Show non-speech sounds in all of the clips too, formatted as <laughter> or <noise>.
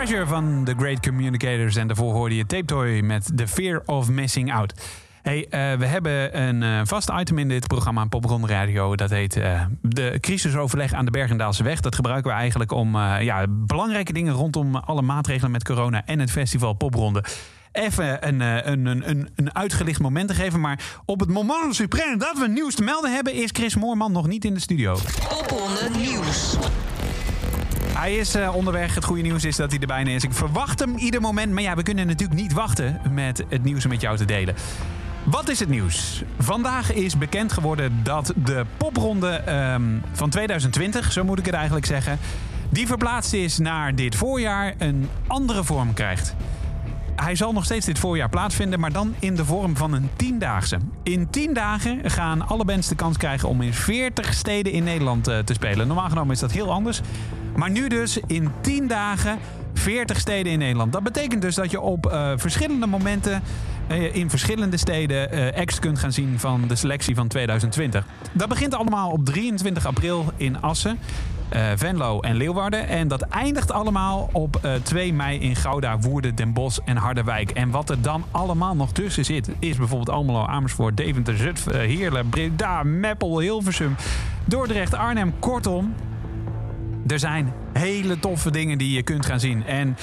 Treasure van The Great Communicators. En daarvoor hoorde je Tape Toy met The Fear of Missing Out. Hey, uh, we hebben een uh, vast item in dit programma, Popronde Radio. Dat heet uh, de crisisoverleg aan de Bergendaalse weg. Dat gebruiken we eigenlijk om ja, belangrijke dingen rondom alle maatregelen met corona en het festival Popronde even een, een, een, een, uitgelicht moment te geven. Maar op het moment supreme dat we nieuws te melden hebben, is Chris Moorman nog niet in de studio. Popronde Nieuws. Hij is uh, onderweg. Het goede nieuws is dat hij er bijna is. Ik verwacht hem ieder moment. Maar ja, we kunnen natuurlijk niet wachten met het nieuws met jou te delen. Wat is het nieuws? Vandaag is bekend geworden dat de popronde um, van 2020, zo moet ik het eigenlijk zeggen, die verplaatst is naar dit voorjaar, een andere vorm krijgt. Hij zal nog steeds dit voorjaar plaatsvinden, maar dan in de vorm van een tiendaagse. In tien dagen gaan alle bands de kans krijgen om in 40 steden in Nederland uh, te spelen. Normaal genomen is dat heel anders. Maar nu dus in 10 dagen 40 steden in Nederland. Dat betekent dus dat je op uh, verschillende momenten uh, in verschillende steden uh, acts kunt gaan zien van de selectie van 2020. Dat begint allemaal op 23 april in Assen. Venlo en Leeuwarden. En dat eindigt allemaal op 2 mei in Gouda, Woerden, Den Bosch en Harderwijk. En wat er dan allemaal nog tussen zit, is bijvoorbeeld Almelo, Amersfoort, Deventer, Zutphen, Heerlen, Breda, Meppel, Hilversum, Dordrecht, Arnhem. Kortom, er zijn hele toffe dingen die je kunt gaan zien. En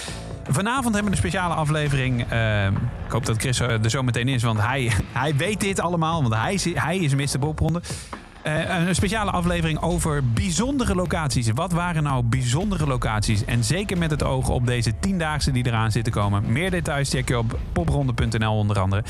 vanavond hebben we een speciale aflevering. Uh, ik hoop dat Chris er zo meteen is, want hij, <laughs> hij weet dit allemaal. Want hij, hij is Mr. Bopronde. Uh, een speciale aflevering over bijzondere locaties. Wat waren nou bijzondere locaties? En zeker met het oog op deze tiendaagse die eraan zitten komen. Meer details check je op popronde.nl onder andere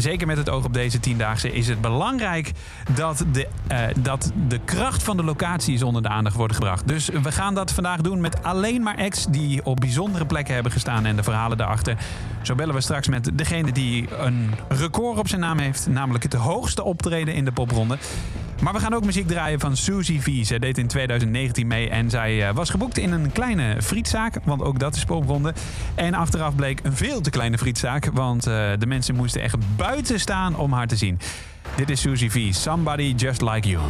zeker met het oog op deze tiendaagse, is het belangrijk dat de, uh, dat de kracht van de locaties onder de aandacht wordt gebracht. Dus we gaan dat vandaag doen met alleen maar acts die op bijzondere plekken hebben gestaan en de verhalen daarachter. Zo bellen we straks met degene die een record op zijn naam heeft, namelijk het hoogste optreden in de popronde. Maar we gaan ook muziek draaien van Susie V. Zij deed in 2019 mee en zij uh, was geboekt in een kleine frietzaak, want ook dat is popronde. En achteraf bleek een veel te kleine frietzaak, want uh, de mensen moesten echt buiten staan om haar te zien. Dit is Susie V. Somebody Just Like You.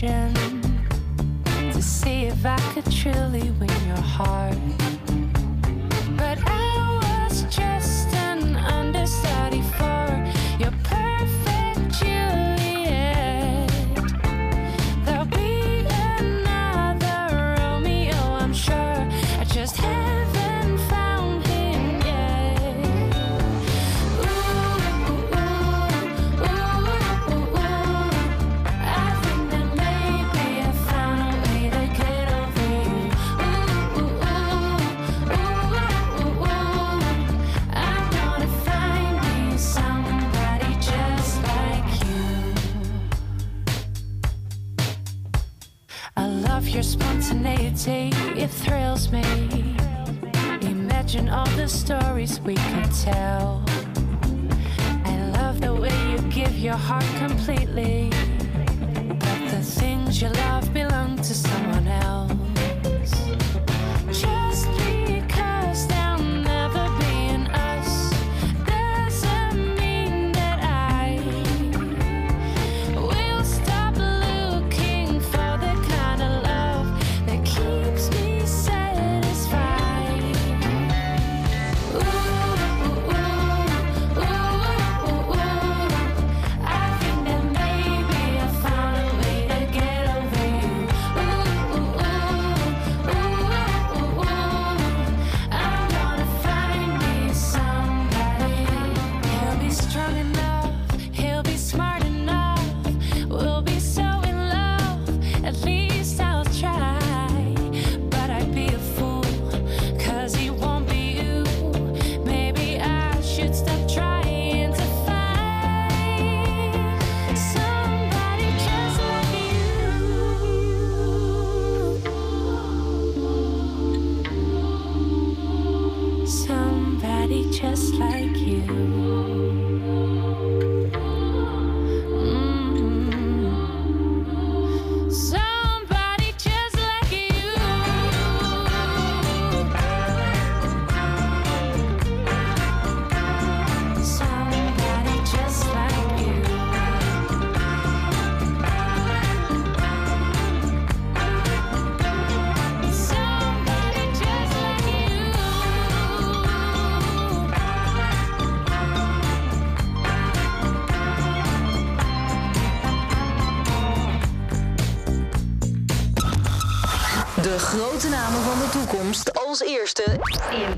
ocean. Toekomst. Als eerste. In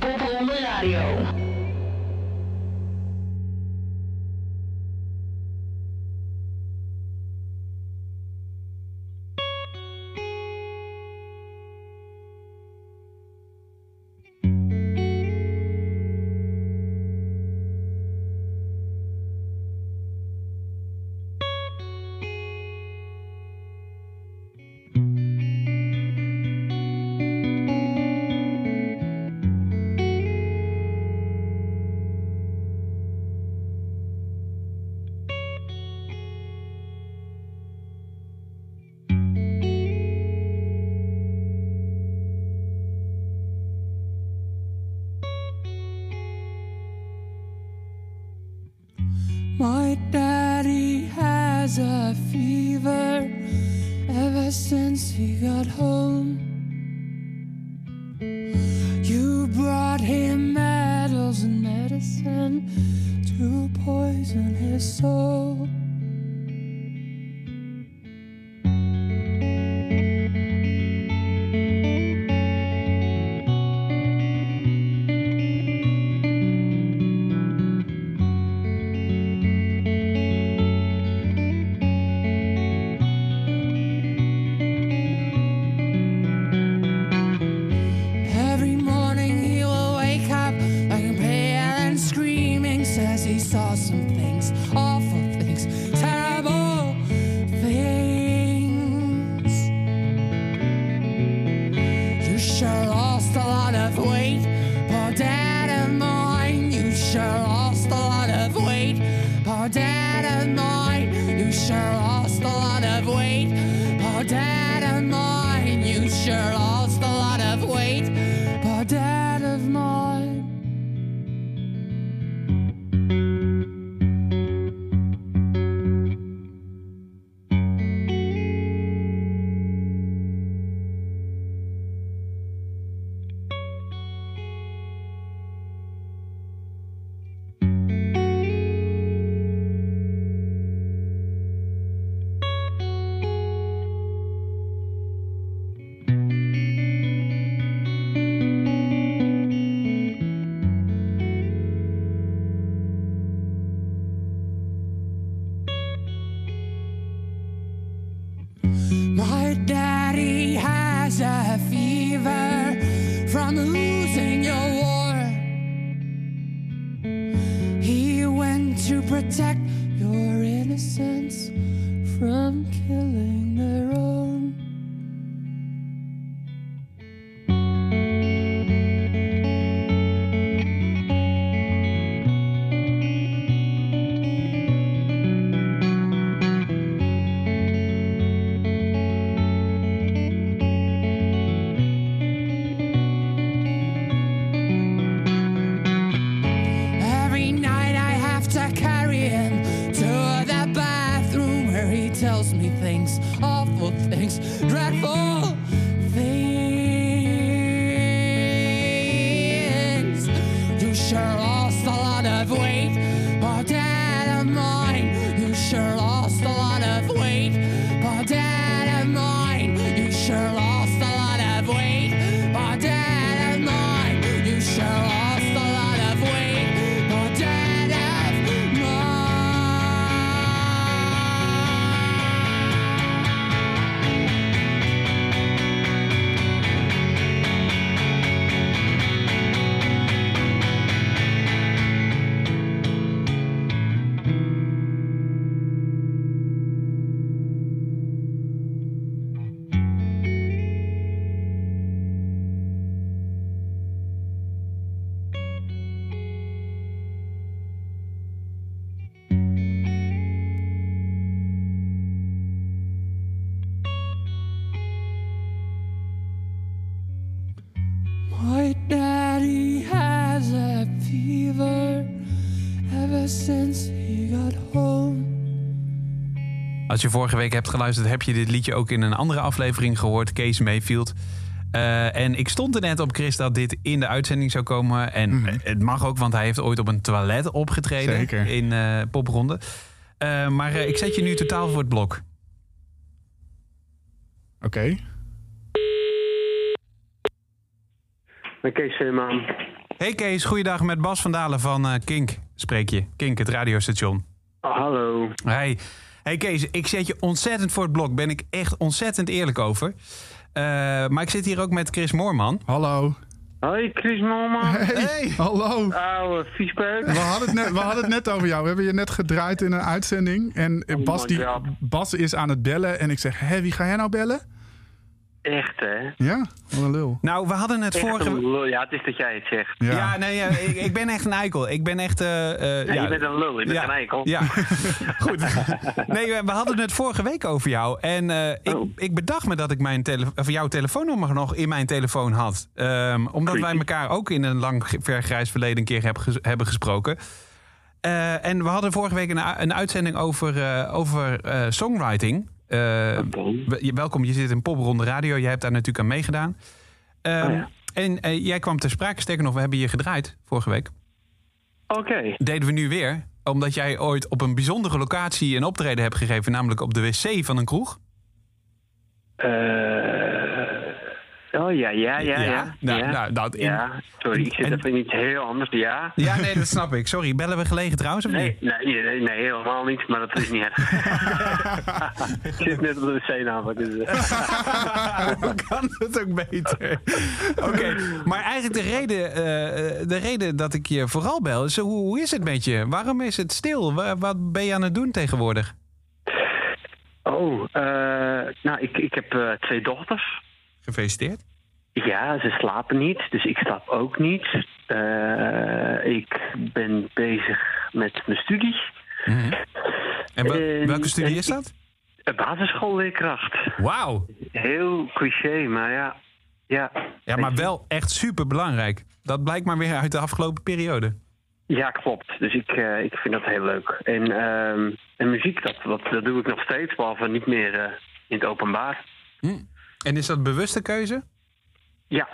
Als je vorige week hebt geluisterd, heb je dit liedje ook in een andere aflevering gehoord. Kees Mayfield. Eh, en ik stond er net op, Chris, dat dit in de uitzending zou komen. En eh, het mag ook, want hij heeft ooit op een toilet opgetreden Zeker. in eh popronde. Eh, maar ik zet je nu totaal voor het blok. Oké. met Kees Veerman. Hey Kees, goeiedag met Bas van Dalen van eh, Kink. Spreek je. Kink, het radiostation. Oh, hallo. Hey. Hey Kees, ik zet je ontzettend voor het blok. Ben ik echt ontzettend eerlijk over. Eh, maar ik zit hier ook met Chris Moorman. Hallo. Hoi, Chris Moorman. Hey. Hallo. Oude viespeuk. We hadden, het net, we hadden het net over jou. We hebben je net gedraaid in een uitzending. En Oh Bas, die. Bas is aan het bellen. En ik zeg, hé, wie ga jij nou bellen? Echt, hè? Ja, wat een lul. Nou, we hadden het Echt vorige... een lul. Ja, het is dat jij het zegt. Ja. Ja, nee, ja, ik, ik ben echt een eikel. Ik ben echt... eh, eh, Ja, ja, je bent een lul, je bent ja, een eikel. Ja, <laughs> goed. Nee, we hadden het vorige week over jou. En eh, ik, Oh. ik bedacht me dat ik mijn tele of jouw telefoonnummer nog in mijn telefoon had. Ehm, omdat wij elkaar ook in een lang vergrijs verleden een keer heb ges- hebben gesproken. Eh, en we hadden vorige week een, een uitzending over, eh, over eh, songwriting. Eh, welkom, je zit in Popronde Radio. Jij hebt daar natuurlijk aan meegedaan. Ehm, Oh ja. En eh, jij kwam ter sprake, sterker nog, we hebben je gedraaid vorige week. Oké. Deden we nu weer, omdat jij ooit op een bijzondere locatie een optreden hebt gegeven, namelijk op de wc van een kroeg. Eh, oh ja, ja, ja, Ja, ja. nou, ja. nou, nou, in- ja. sorry, ik zit en- even in iets heel anders. Ja. Ja, nee, dat snap ik. Sorry, bellen we gelegen trouwens of Nee, niet? nee, nee, nee, helemaal niet, maar dat is niet erg. <laughs> ik zit net op de wc namelijk. Dus, eh. Kan het ook beter? Oké, maar eigenlijk de reden, eh, de reden dat ik je vooral bel is, hoe, hoe is het met je? Waarom is het stil? Wa- Wat ben je aan het doen tegenwoordig? Oh, eh, nou, ik, ik heb eh, twee dochters. Gefeliciteerd. Ja, ze slapen niet, dus ik slaap ook niet. Eh, ik ben bezig met mijn studie. En wel- En- welke studie is dat? Basisschoolleerkracht. Wauw. Heel cliché, maar ja. Ja, Ja, maar wel echt super belangrijk. Dat blijkt maar weer uit de afgelopen periode. ja klopt. Dus ik, eh, ik vind dat heel leuk. En, ehm, en muziek, dat, dat, dat doe ik nog steeds, behalve niet meer eh, in het openbaar. En is dat bewuste keuze? Ja,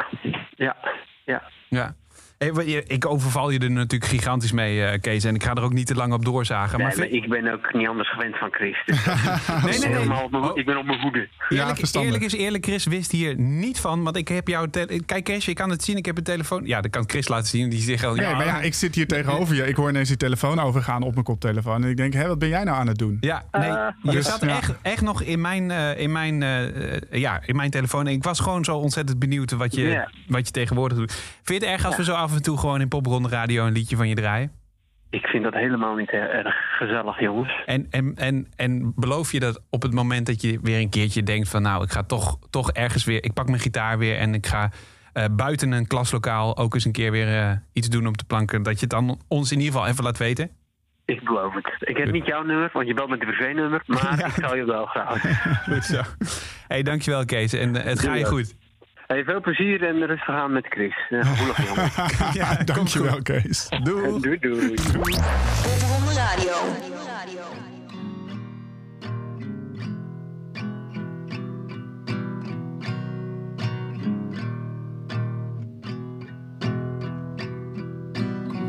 ja, ja. Ja. Ik overval je er natuurlijk gigantisch mee, eh, Kees. En ik ga er ook niet te lang op doorzagen. Nee, maar maar vind- ik ben ook niet anders gewend van Chris. Dus <laughs> nee, nee, nee. mijn- Oh. Ik ben op mijn hoede. Ja, Eerlijk, verstandig. eerlijk is eerlijk, Chris wist hier niet van. Want ik heb jouw... Kijk, Kees, je kan het zien. Ik heb een telefoon... Ja, dat kan Chris laten zien. Die zegt al... Nee, maar ja, ik zit hier tegenover je. Ik hoor ineens die telefoon overgaan op mijn koptelefoon. En ik denk, hé, wat ben jij nou aan het doen? Ja, nee, je Dus, zat ja. echt, echt nog in mijn, eh, in, mijn, eh, eh, ja, in mijn telefoon. En ik was gewoon zo ontzettend benieuwd wat je, Ja. wat je tegenwoordig doet. Vind je het erg als we zo af en toe gewoon in Popronde Radio een liedje van je draaien? Ik vind dat helemaal niet erg gezellig, jongens. En, en, en, en beloof je dat op het moment dat je weer een keertje denkt van... nou, ik ga toch, toch ergens weer... ik pak mijn gitaar weer en ik ga eh, buiten een klaslokaal... ook eens een keer weer eh, iets doen op de planken... dat je het dan ons in ieder geval even laat weten? Ik beloof het. Ik heb niet jouw nummer, want je belt met een privé-nummer. Maar <laughs> ik zal je wel graag. Goed zo. hey, dankjewel Kees. En eh, het ga je goed. Hey, veel plezier en rustig aan met Chris. Eh, gevoelig jongen. Ja, <laughs> Dankjewel. Kees. <laughs> Doei. doei doei. Popronde Radio.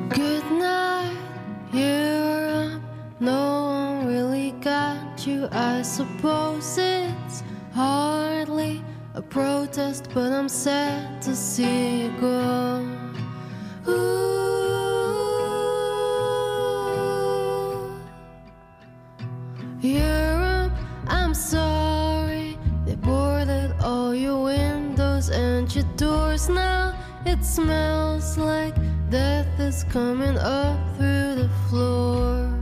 Good night, you're up. No one really got you. I suppose it's hardly a protest, but I'm sad to see you go. Ooh. Europe, I'm sorry. They boarded all your windows and your doors now. It smells like death is coming up through the floors.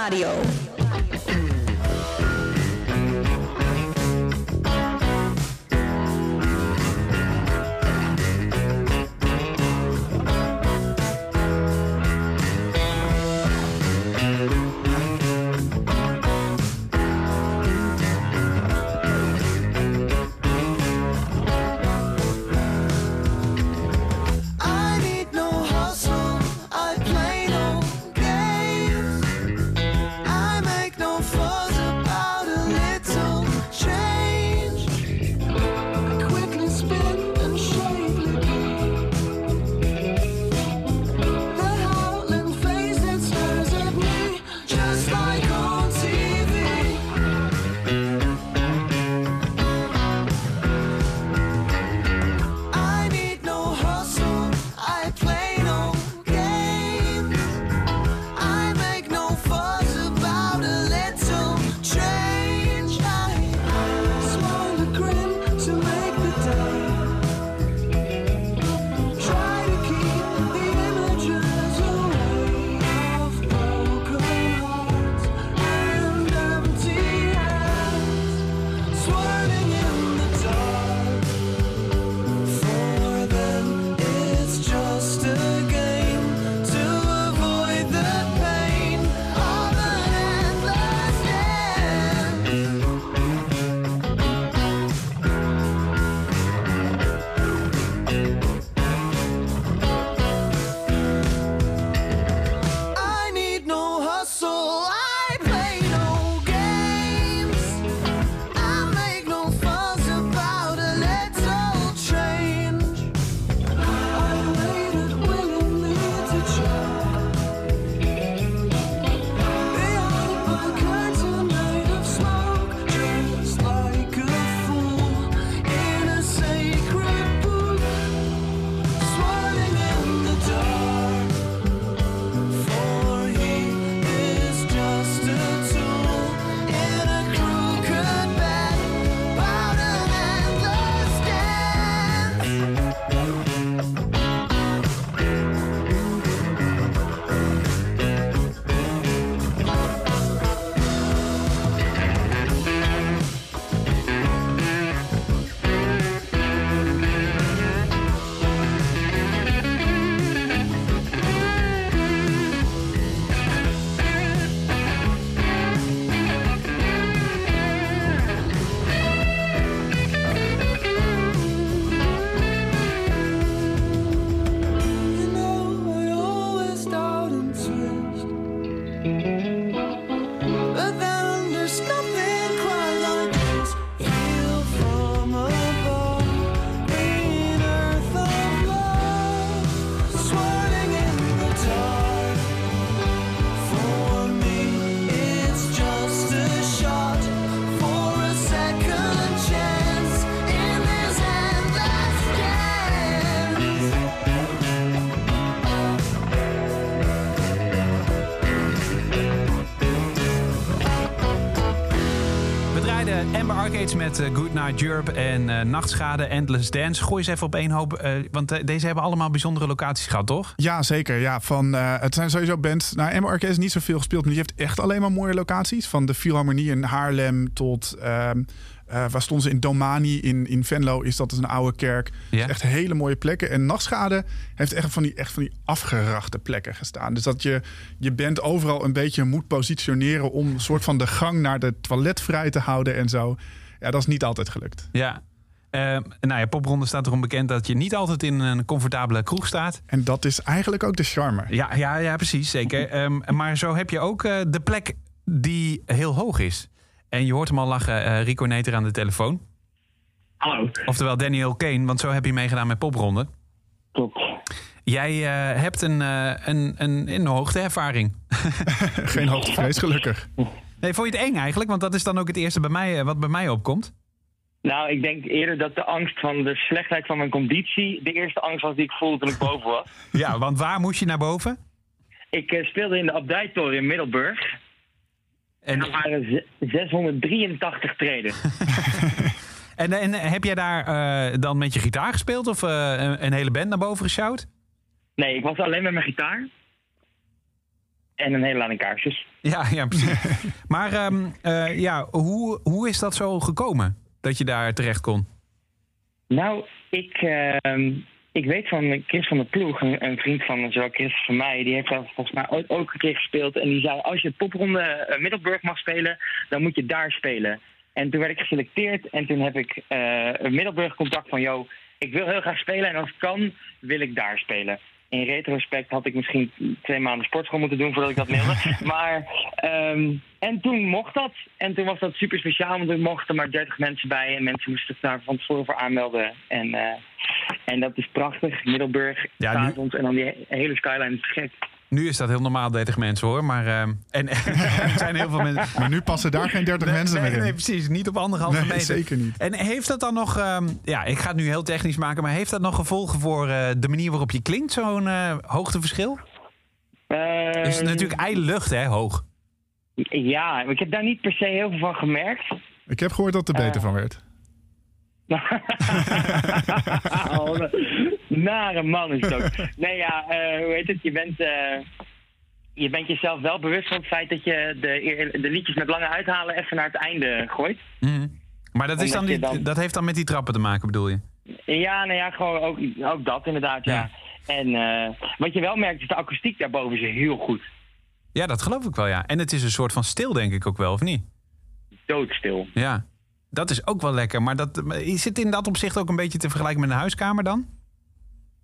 Radio. Met eh, Good Night Europe en eh, Nachtschade, Endless Dance. Gooi eens even op één hoop, eh, want deze hebben allemaal bijzondere locaties gehad, toch? Ja, zeker. Ja, van, het zijn sowieso bands. Nou, Arquez is niet zoveel gespeeld, maar die heeft echt alleen maar mooie locaties. Van de Philharmonie in Haarlem tot... ehm, eh, waar stonden ze in Domani in, in Venlo? Is dat een oude kerk? Ja. Echt hele mooie plekken. En Nachtschade heeft echt van die, echt van die afgerachte plekken gestaan. Dus dat je je band overal een beetje moet positioneren... om een soort van de gang naar de toilet vrij te houden en zo. Ja, dat is niet altijd gelukt. Ja. Eh, nou ja, popronde staat erom bekend dat je niet altijd in een comfortabele kroeg staat. En dat is eigenlijk ook de charme. Ja, ja, ja precies, zeker. <laughs> Ehm, maar zo heb je ook eh, de plek die heel hoog is. En je hoort hem al lachen, eh, Rico Neter aan de telefoon. Hallo. Oftewel Daniel Kane, want zo heb je meegedaan met popronde. Klopt. Jij eh, hebt een, eh, een, een, een hoogteervaring. <laughs> Geen hoogtevrees, gelukkig. Nee, vond je het eng eigenlijk? Want dat is dan ook het eerste bij mij, wat bij mij opkomt. Nou, ik denk eerder dat de angst van de slechtheid van mijn conditie de eerste angst was die ik voelde toen ik boven was. <laughs> Ja, want waar moest je naar boven? Ik speelde in de Abdijtoren in Middelburg. En dat waren ze- 683 treden. <laughs> en, en heb jij daar eh, dan met je gitaar gespeeld of eh, een, een hele band naar boven gesjouwd? Nee, ik was alleen met mijn gitaar. en een hele lading kaarsjes. Ja, ja precies. <laughs> maar ehm, eh, ja, hoe, hoe is dat zo gekomen dat je daar terecht kon? Nou, ik, ehm, ik weet van Chris van der Ploeg, een, een vriend van zowel Chris van mij, die heeft daar volgens mij ook een keer gespeeld. En die zei, als je popronde eh, Middelburg mag spelen, dan moet je daar spelen. En toen werd ik geselecteerd en toen heb ik eh, een Middelburg contact van, yo, ik wil heel graag spelen en als het kan, wil ik daar spelen. In retrospect had ik misschien twee maanden sportschool moeten doen voordat ik dat mailde. <laughs> maar, ehm, en toen mocht dat. En toen was dat super speciaal, want er mochten maar 30 mensen bij. En mensen moesten zich daar van tevoren voor aanmelden. En, eh, en dat is prachtig. Middelburg, Ja, nu- avonds en dan die he- hele skyline is gek. Nu is dat heel normaal, 30 mensen hoor. Maar ehm, en, <laughs> er zijn heel veel mensen. Maar nu passen daar geen 30 mensen nee, meer in. nee, precies. Niet op anderhalve Nee, meter. zeker niet. En heeft dat dan nog, ehm, ja, ik ga het nu heel technisch maken, maar heeft dat nog gevolgen voor eh, de manier waarop je klinkt, zo'n eh, hoogteverschil? Ehm, is natuurlijk ijle lucht, hè, hoog. Ja, ik heb daar niet per se heel veel van gemerkt. Ik heb gehoord dat het er beter van werd. <laughs> oh, een nare man is het ook. Nee, ja, eh, hoe heet het? Je bent, eh, je bent jezelf wel bewust van het feit dat je de, de liedjes met lange uithalen even naar het einde gooit. Mhm. Maar dat, is dan die, dan- dat heeft dan met die trappen te maken, bedoel je? Ja, nou ja, gewoon ook, ook dat inderdaad, ja. Ja. En eh, wat je wel merkt is de akoestiek daarboven is heel goed. Ja, dat geloof ik wel, ja. En het is een soort van stil, denk ik ook wel, of niet? Doodstil. Ja. Dat is ook wel lekker. Maar dat, maar is het in dat opzicht ook een beetje te vergelijken met een huiskamer dan?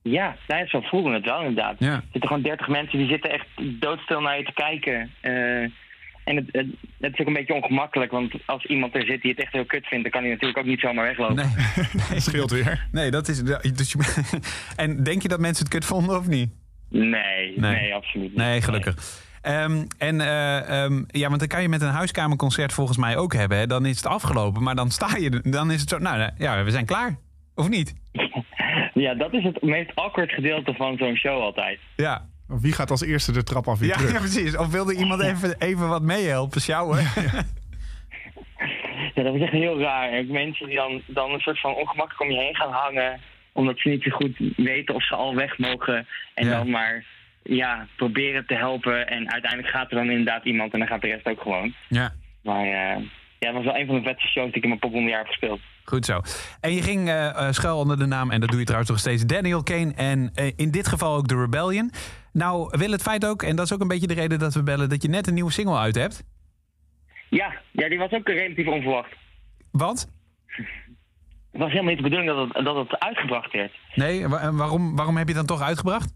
Ja, zo voelde het wel inderdaad. Ja. Er zitten gewoon 30 mensen die zitten echt doodstil naar je te kijken. Eh, en het, het, het is ook een beetje ongemakkelijk, want als iemand er zit die het echt heel kut vindt, dan kan hij natuurlijk ook niet zomaar weglopen. Nee. <laughs> <laughs> Dat scheelt weer. Nee, dat is. Dus je- <laughs> en denk je dat mensen het kut vonden of niet? Nee, Nee. nee, absoluut niet. Nee, gelukkig. Ehm, en eh, ehm, ja, want dan kan je met een huiskamerconcert volgens mij ook hebben. Hè? Dan is het afgelopen, maar dan sta je, er- dan is het zo. Nou, ja, we zijn klaar. Of niet? <laughs> Ja, dat is het meest awkward gedeelte van zo'n show altijd. Ja. Wie gaat als eerste de trap af weer Ja, terug? <laughs> ja, precies. Of wilde iemand even, even wat meehelpen, sjouwen? <laughs> Ja, dat is echt heel raar. Ook mensen die dan, dan een soort van ongemakkelijk om je heen gaan hangen, omdat ze niet zo goed weten of ze al weg mogen. En Ja. dan maar ja, proberen te helpen. En uiteindelijk gaat er dan inderdaad iemand en dan gaat de rest ook gewoon. Ja. Maar eh, ja, het was wel een van de vetste shows die ik in mijn poprondejaar heb gespeeld. Goed zo. En je ging eh, eh, schuil onder de naam, en dat doe je trouwens nog steeds, Daniel Kane. En in dit geval ook The Rebellion. Nou, wil het feit ook, en dat is ook een beetje de reden dat we bellen, dat je net een nieuwe single uit hebt. Ja, ja, die was ook relatief onverwacht. Want? Het was helemaal niet de bedoeling dat het, dat het uitgebracht werd. Nee, en waarom, waarom heb je het dan toch uitgebracht?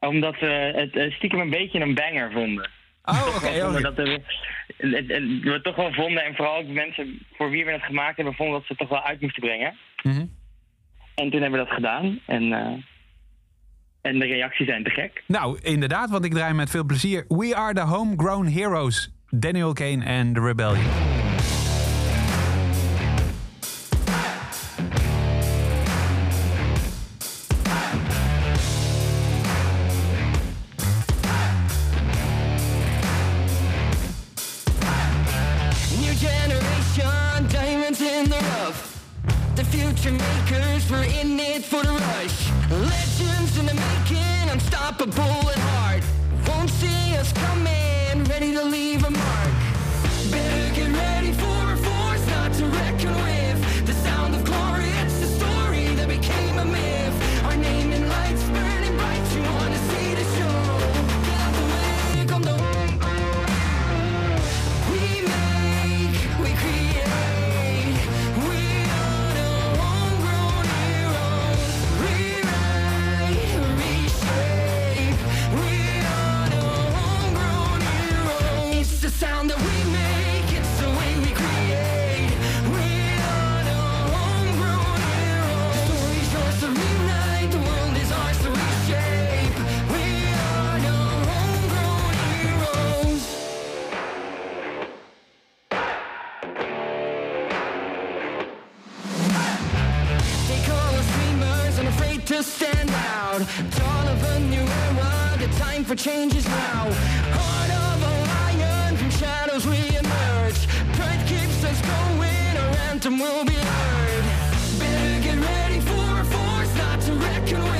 Omdat we het eh, stiekem een beetje een banger vonden. Oh, oké. Oké. dat we, het, het- we het toch wel vonden, en vooral ook de mensen voor wie we het gemaakt hebben, vonden dat ze het toch wel uit moesten brengen. Mhm. En toen hebben we dat gedaan. En, eh, en de reacties zijn te gek. Nou, inderdaad, want ik draai met veel plezier. We are the homegrown heroes. Daniel Kane en The Rebellion. Of a new era, the time for change is now. Heart of a lion, from shadows we emerge. Pride keeps us going, our anthem will be heard. Better get ready for a force not to reckon with.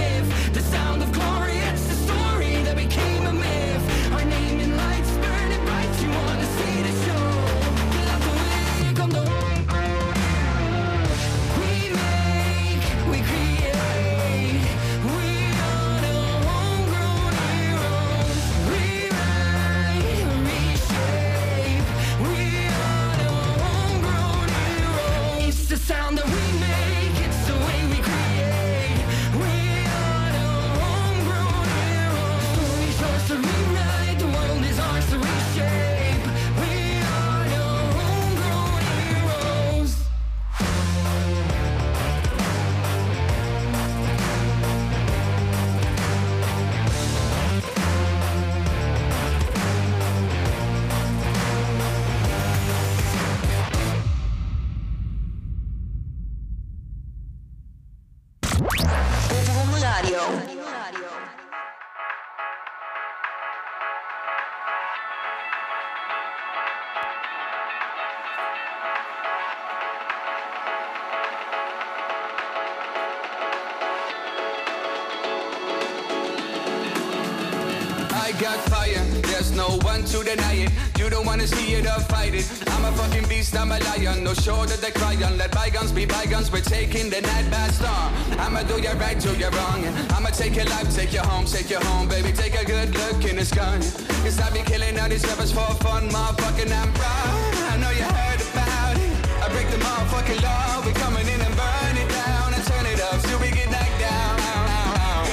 Take your life, take you home, take you home, baby. Take a good look in the sky. Cause I be killing all these rappers for fun, motherfucking I'm proud. I know you heard about it. I break the motherfucking law. We coming in and burn it down and turn it up till we get knocked down.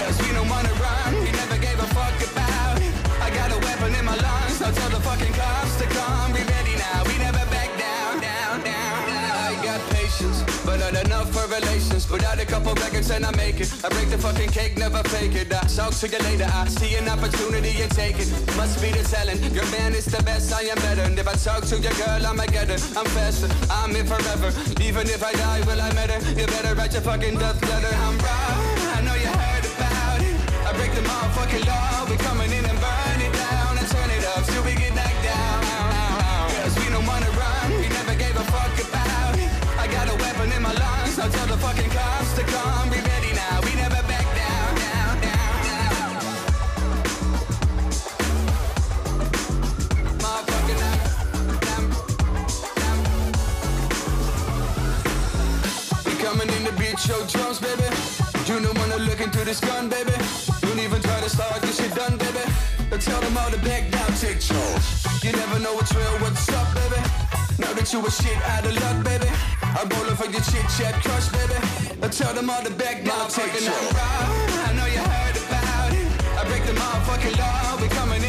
Cause we don't wanna run, we never gave a fuck about it. I got a weapon in my lungs, now tell the fucking cops to come. Relations. Put out a couple records and I make it. I break the fucking cake, never fake it. I talk to you later, I see an opportunity and take it. Must be the talent, your man is the best, I am better. And if I talk to your girl, I'ma get her. I'm faster, I'm in forever. Even if I die, will I matter? You better write your fucking death letter. I'm proud, I know you heard about it. I break the motherfucking law, we coming in and burn it down and turn it up till we get tell the fucking cops to come. Be ready now, we never back down, down, down, down. Motherfucking. We coming in to beat your drums, baby. You don't wanna look into this gun, baby. Don't even try to start this shit done, baby. But tell them all to back down, take charge. You never know what's real, what's up, baby. Now that you a shit out of luck, baby. I'm rolling for your chit chat crush, baby. But tell them all to back down, take charge. I know you heard about it. I break the motherfucking law. We coming in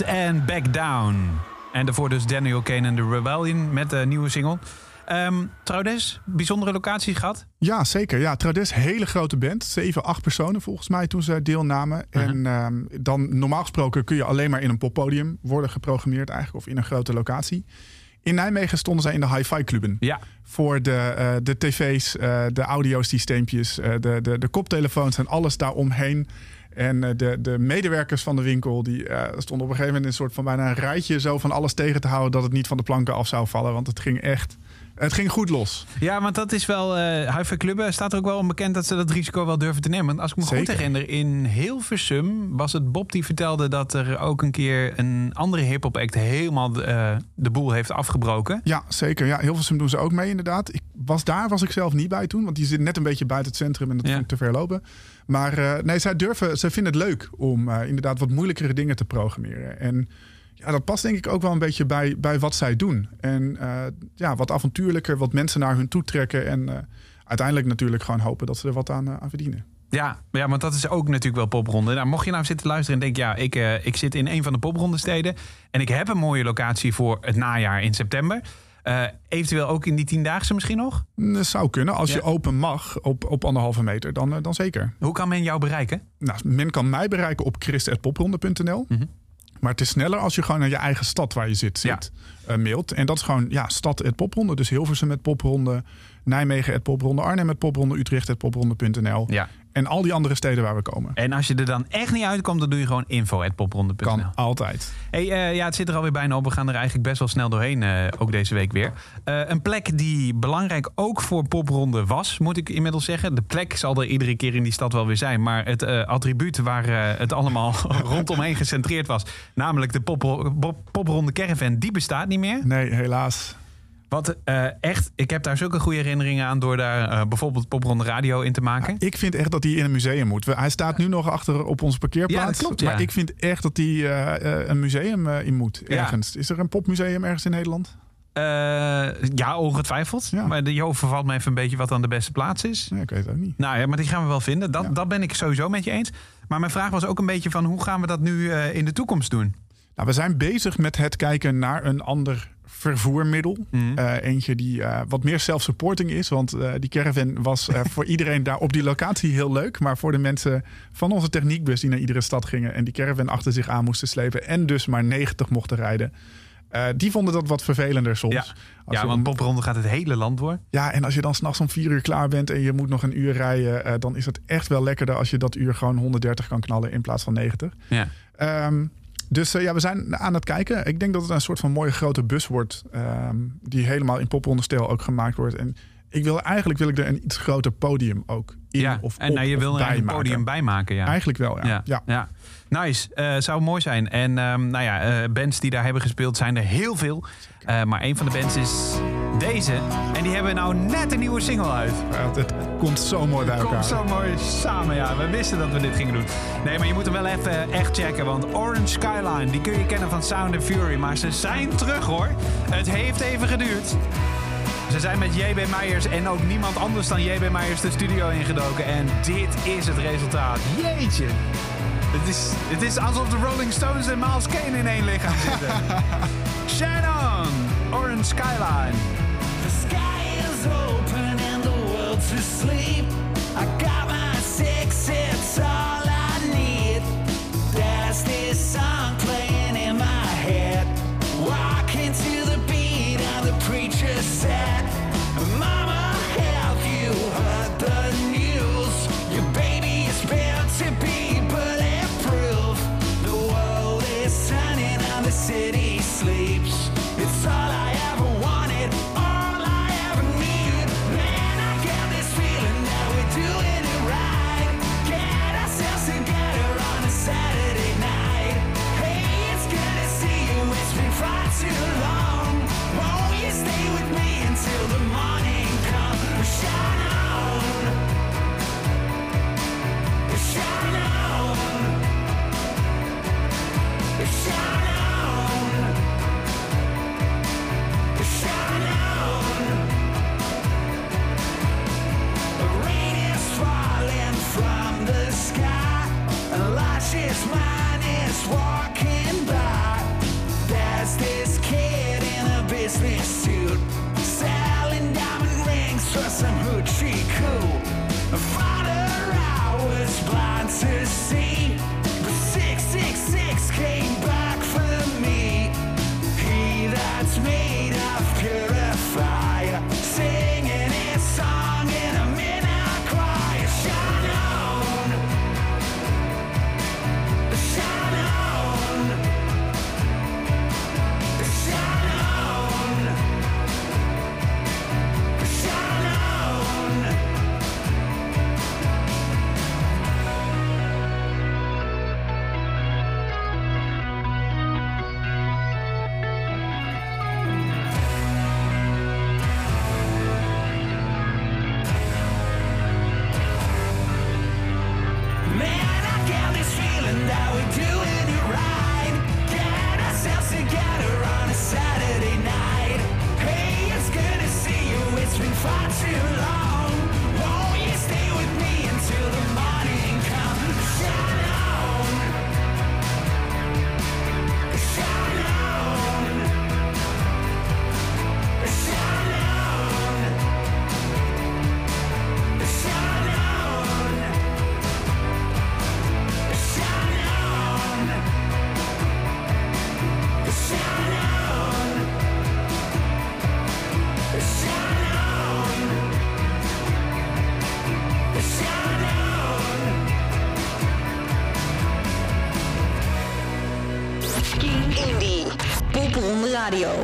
En Back Down. En daarvoor dus Daniel Kane en The Rebellion met de nieuwe single. Ehm Troudez, bijzondere locatie gehad? Ja, zeker. Ja, Trades, hele grote band. Zeven, acht personen volgens mij toen ze deelnamen. En ehm, dan normaal gesproken kun je alleen maar in een poppodium worden geprogrammeerd eigenlijk. Of in een grote locatie. In Nijmegen stonden zij in de hi-fi cluben. Ja. Voor de, eh, de tv's, eh, de audiosysteempjes, eh, de, de, de koptelefoons en alles daaromheen. En eh, de, de medewerkers van de winkel die eh, stonden op een gegeven moment in een soort van bijna een rijtje zo van alles tegen te houden dat het niet van de planken af zou vallen. Want het ging echt, het ging goed los. Ja, want dat is wel. Clubben staat er ook wel onbekend dat ze dat risico wel durven te nemen. Want als ik me goed herinner, in Hilversum was het Bob die vertelde dat er ook een keer een andere hip-hop act helemaal de, de boel heeft afgebroken. Ja, zeker. Ja, Hilversum doen ze ook mee inderdaad. Ik was daar, was ik zelf niet bij toen. Want die zit net een beetje buiten het centrum en dat Ja. te ver lopen. Maar eh, nee, zij durven, ze vinden het leuk om eh, inderdaad wat moeilijkere dingen te programmeren. En ja, dat past denk ik ook wel een beetje bij, bij wat zij doen. En eh, ja, wat avontuurlijker, wat mensen naar hun toe trekken. En uiteindelijk natuurlijk gewoon hopen dat ze er wat aan, aan verdienen. Ja, ja, want dat is ook natuurlijk wel popronde. Nou, mocht je nou zitten luisteren en denken, ja, ik, eh, ik zit in een van de poprondesteden en ik heb een mooie locatie voor het najaar in september. Eh, eventueel ook in die tiendaagse misschien nog. Dat zou kunnen. Als Ja. je open mag op, op anderhalve meter, dan, eh, dan zeker. Hoe kan men jou bereiken? Nou, men kan mij bereiken op christ.popronde.nl. Mhm. Maar het is sneller als je gewoon naar je eigen stad waar je zit, Ja. eh, mailt. En dat is gewoon ja, stad.popronde. Dus Hilversum met popronde, Nijmegen het popronde, Arnhem met popronde, Utrecht popronde.nl. Ja. En al die andere steden waar we komen. En als je er dan echt niet uitkomt, dan doe je gewoon info.popronde.nl. Kan altijd. Hey, eh, ja, het zit er alweer bijna op. We gaan er eigenlijk best wel snel doorheen, eh, ook deze week weer. Eh, een plek die belangrijk ook voor popronde was, moet ik inmiddels zeggen. De plek zal er iedere keer in die stad wel weer zijn. Maar het attribuut waar het allemaal <laughs> rondomheen gecentreerd was, namelijk de pop, pop- popronde caravan, die bestaat niet meer. Nee, helaas. Wat eh, echt, ik heb daar zulke goede herinneringen aan door daar eh, bijvoorbeeld popronde radio in te maken. Ik vind echt dat hij in een museum moet. Hij staat nu nog achter op onze parkeerplaats. Ja, klopt. Maar ik vind echt dat hij eh, een museum in moet. Ergens. Is er een popmuseum ergens in Nederland? Ja, ongetwijfeld. Ja. Maar de Jo vervalt me even een beetje wat dan de beste plaats is. Nee, ik weet het ook niet. Nou ja, maar die gaan we wel vinden. Dat, Ja. dat ben ik sowieso met je eens. Maar mijn vraag was ook een beetje van hoe gaan we dat nu in de toekomst doen? Nou, we zijn bezig met het kijken naar een ander vervoermiddel. Mhm. Eh, eentje die eh, wat meer self-supporting is. Want eh, die caravan was voor <laughs> iedereen daar op die locatie heel leuk. Maar voor de mensen van onze techniekbus die naar iedere stad gingen... en die caravan achter zich aan moesten slepen... en dus maar 90 mochten rijden... die vonden dat wat vervelender soms. Ja. Als ja, je want popronde gaat het hele land door. ja, en als je dan s'nachts om vier uur klaar bent en je moet nog een uur rijden, dan is het echt wel lekkerder als je dat uur gewoon 130 kan knallen in plaats van 90. Ja. Ehm, dus eh, ja, we zijn aan het kijken. Ik denk dat het een soort van mooie grote bus wordt, ehm, die helemaal in popronde-stijl ook gemaakt wordt. En ik wil eigenlijk wil ik er een iets groter podium ook in ja. of en op nou, je wil er een podium bij maken. Ja. Eigenlijk wel, ja. Ja, ja. ja. Nice. Eh, zou mooi zijn. En ehm, nou ja, eh, bands die daar hebben gespeeld zijn er heel veel. Maar een van de bands is deze. En die hebben nou net een nieuwe single uit. Ja, Het, het komt zo mooi bij elkaar. Komt zo mooi samen, ja. We wisten dat we dit gingen doen. Nee, maar je moet hem wel even echt checken. Want Orange Skyline, die kun je kennen van Sound and Fury. Maar ze zijn terug, hoor. Het heeft even geduurd. Ze zijn met JB Meijers en ook niemand anders dan JB Meijers de studio ingedoken. En dit is het resultaat. Jeetje. Het is, het is alsof de Rolling Stones en Miles Kane in één lichaam zitten. <laughs> Shine on, Orange Skyline. The sky is open and the world's asleep. I got my six, all Popronde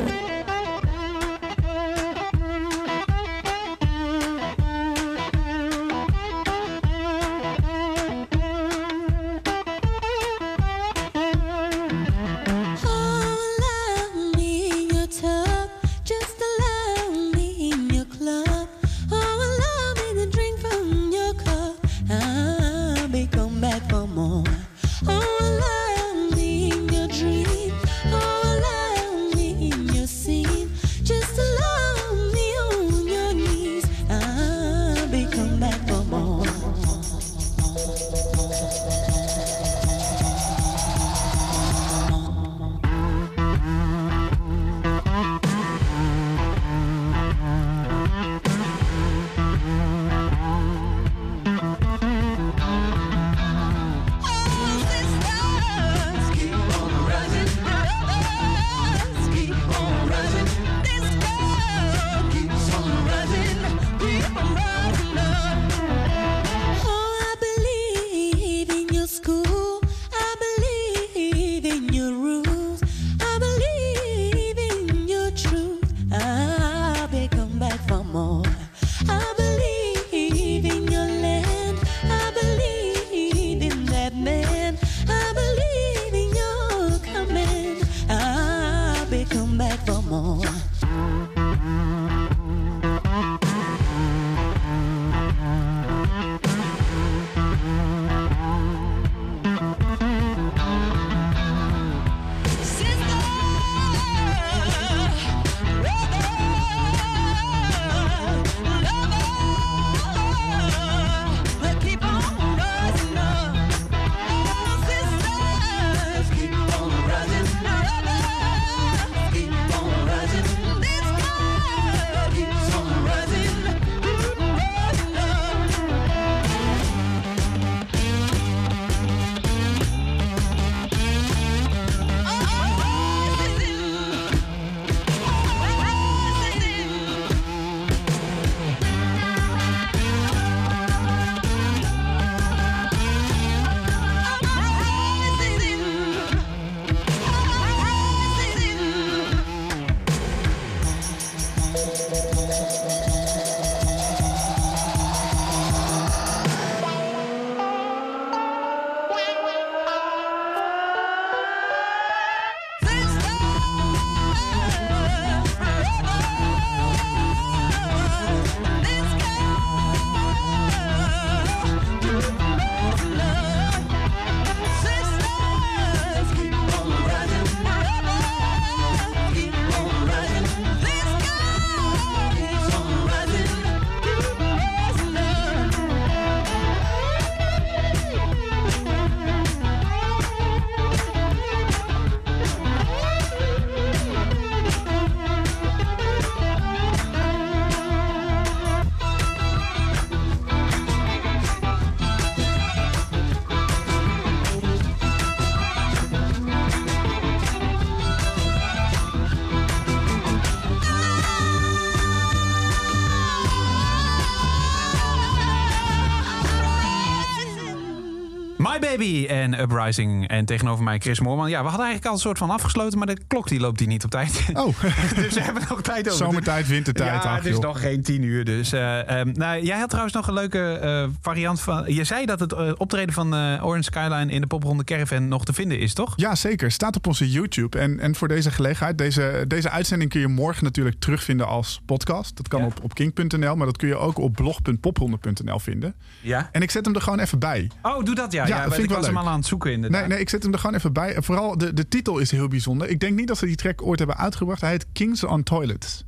en Uprising. En tegenover mij Chris Moorman. Ja, we hadden eigenlijk al een soort van afgesloten, maar de klok die loopt die niet op tijd. Oh, <laughs> dus we hebben nog tijd over. zomertijd, wintertijd. Ja, het is nog geen tien uur. Dus, eh, ehm, nou, jij had trouwens nog een leuke eh, variant van... Je zei dat het eh, optreden van Orange Skyline in de popronde Caravan nog te vinden is, toch? Ja, zeker. Staat op onze YouTube. En, en voor deze gelegenheid, deze, deze uitzending kun je morgen natuurlijk terugvinden als podcast. Dat kan Ja. op, op king.nl, maar dat kun je ook op blog.popronde.nl vinden. Ja. En ik zet hem er gewoon even bij. Oh, doe dat ja. Ja, ja, dat vind ik wel was hem leuk. al aan het zoeken inderdaad. Nee, nee, ik zet hem er gewoon even bij. Vooral de, de titel is heel bijzonder. Ik denk niet dat ze die track ooit hebben uitgebracht. Hij heet Kings on Toilets.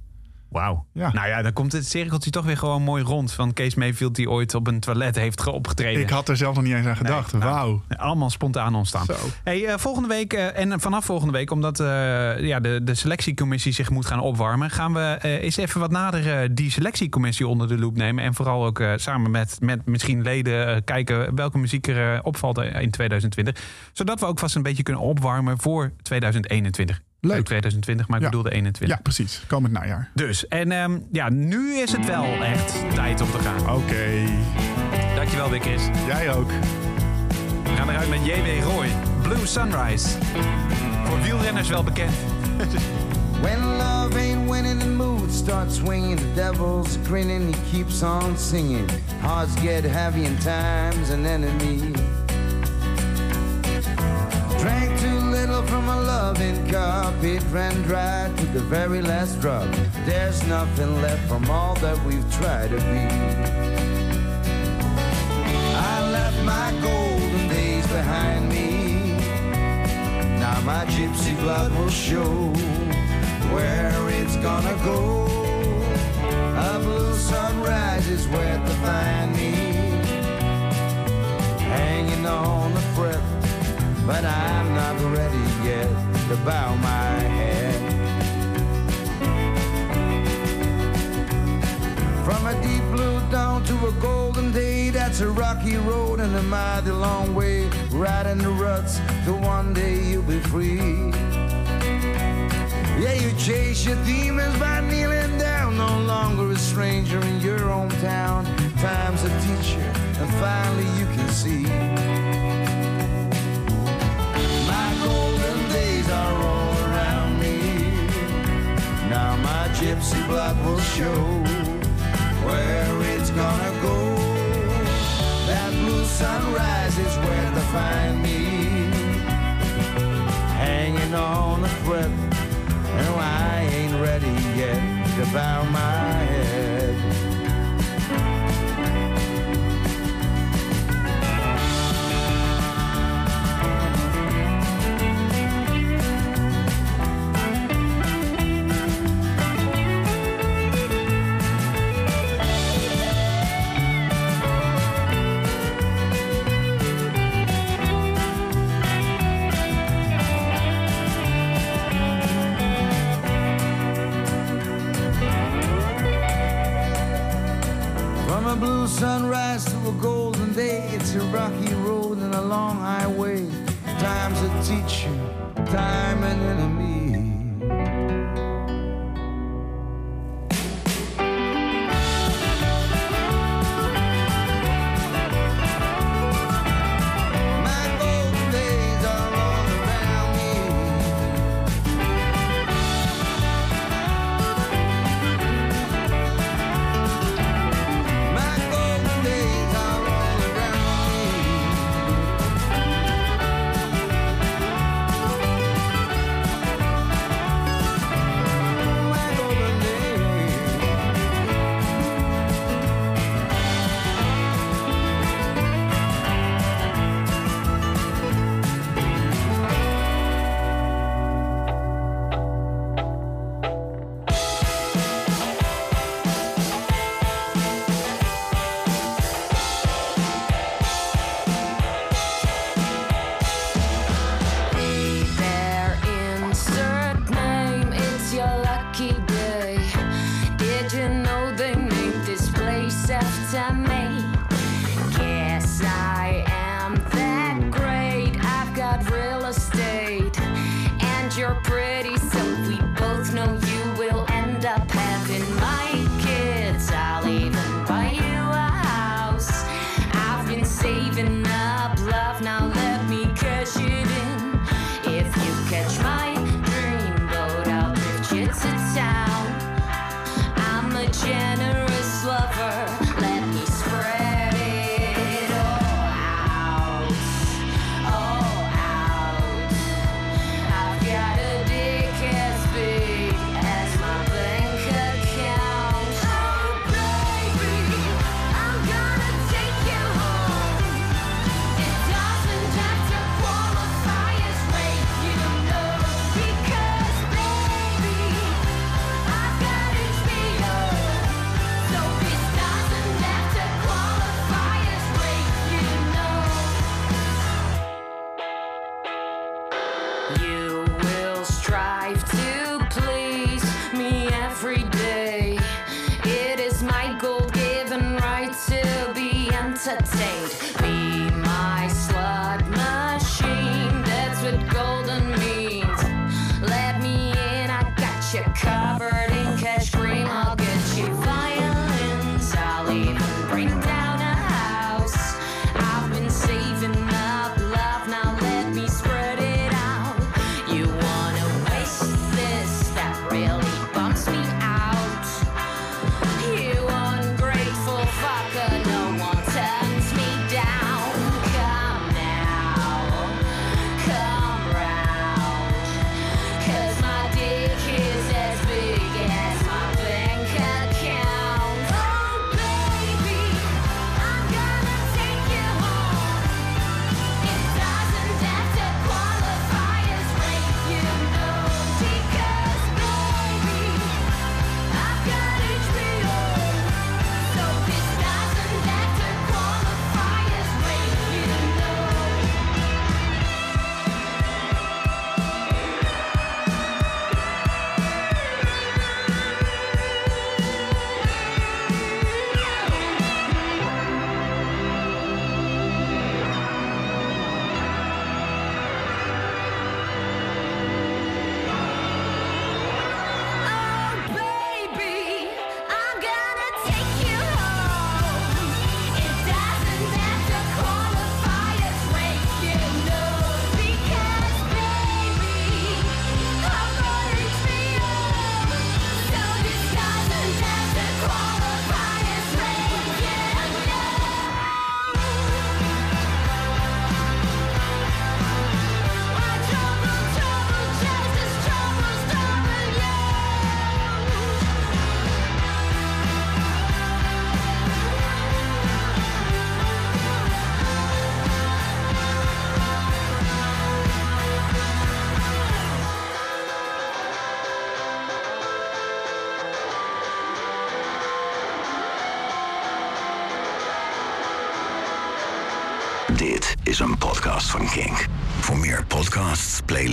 Wauw. Ja. Nou ja, dan komt het cirkeltje toch weer gewoon mooi rond. Van Kees Mayfield die ooit op een toilet heeft ge- opgetreden. Ik had er zelf nog niet eens aan gedacht. Nee, nou, Wauw. Allemaal spontaan ontstaan. Zo. Hey, eh, volgende week eh, en vanaf volgende week, omdat eh, ja, de, de selectiecommissie zich moet gaan opwarmen, gaan we eens even wat nader die selectiecommissie onder de loep nemen. En vooral ook samen met, met misschien leden kijken welke muziek er opvalt in 2020. Zodat we ook vast een beetje kunnen opwarmen voor 2021. Leuk. Ook 2020, maar ik Ja. bedoelde 21. Ja, precies. Komend najaar. Dus, en ehm, ja, nu is het wel echt tijd om te gaan. Oké. Dankjewel weer, Chris. Jij ook. We gaan eruit met J.W. Roy. Blue Sunrise. voor wielrenners wel bekend. <laughs> When love ain't winning, the mood starts swinging. The devil's grinning, he keeps on singing. Hearts get heavy and time's an enemy. Drank too loving cup. It ran dry to the very last drop. There's nothing left from all that we've tried to be. I left my golden days behind me. Now my gypsy blood will show where it's gonna go. A blue sunrise is where to find me. Hanging on the breath, but I'm not ready yet to bow my head. From a deep blue dawn to a golden day, that's a rocky road and a mighty long way. Riding the ruts till one day you'll be free. Yeah, you chase your demons by kneeling down. No longer a stranger in your hometown. Time's a teacher, and finally you can see. All around me. Now my gypsy blood will show where it's gonna go. That blue sunrise is where to find me. Hanging on a thread. No, I ain't ready yet to bow my head.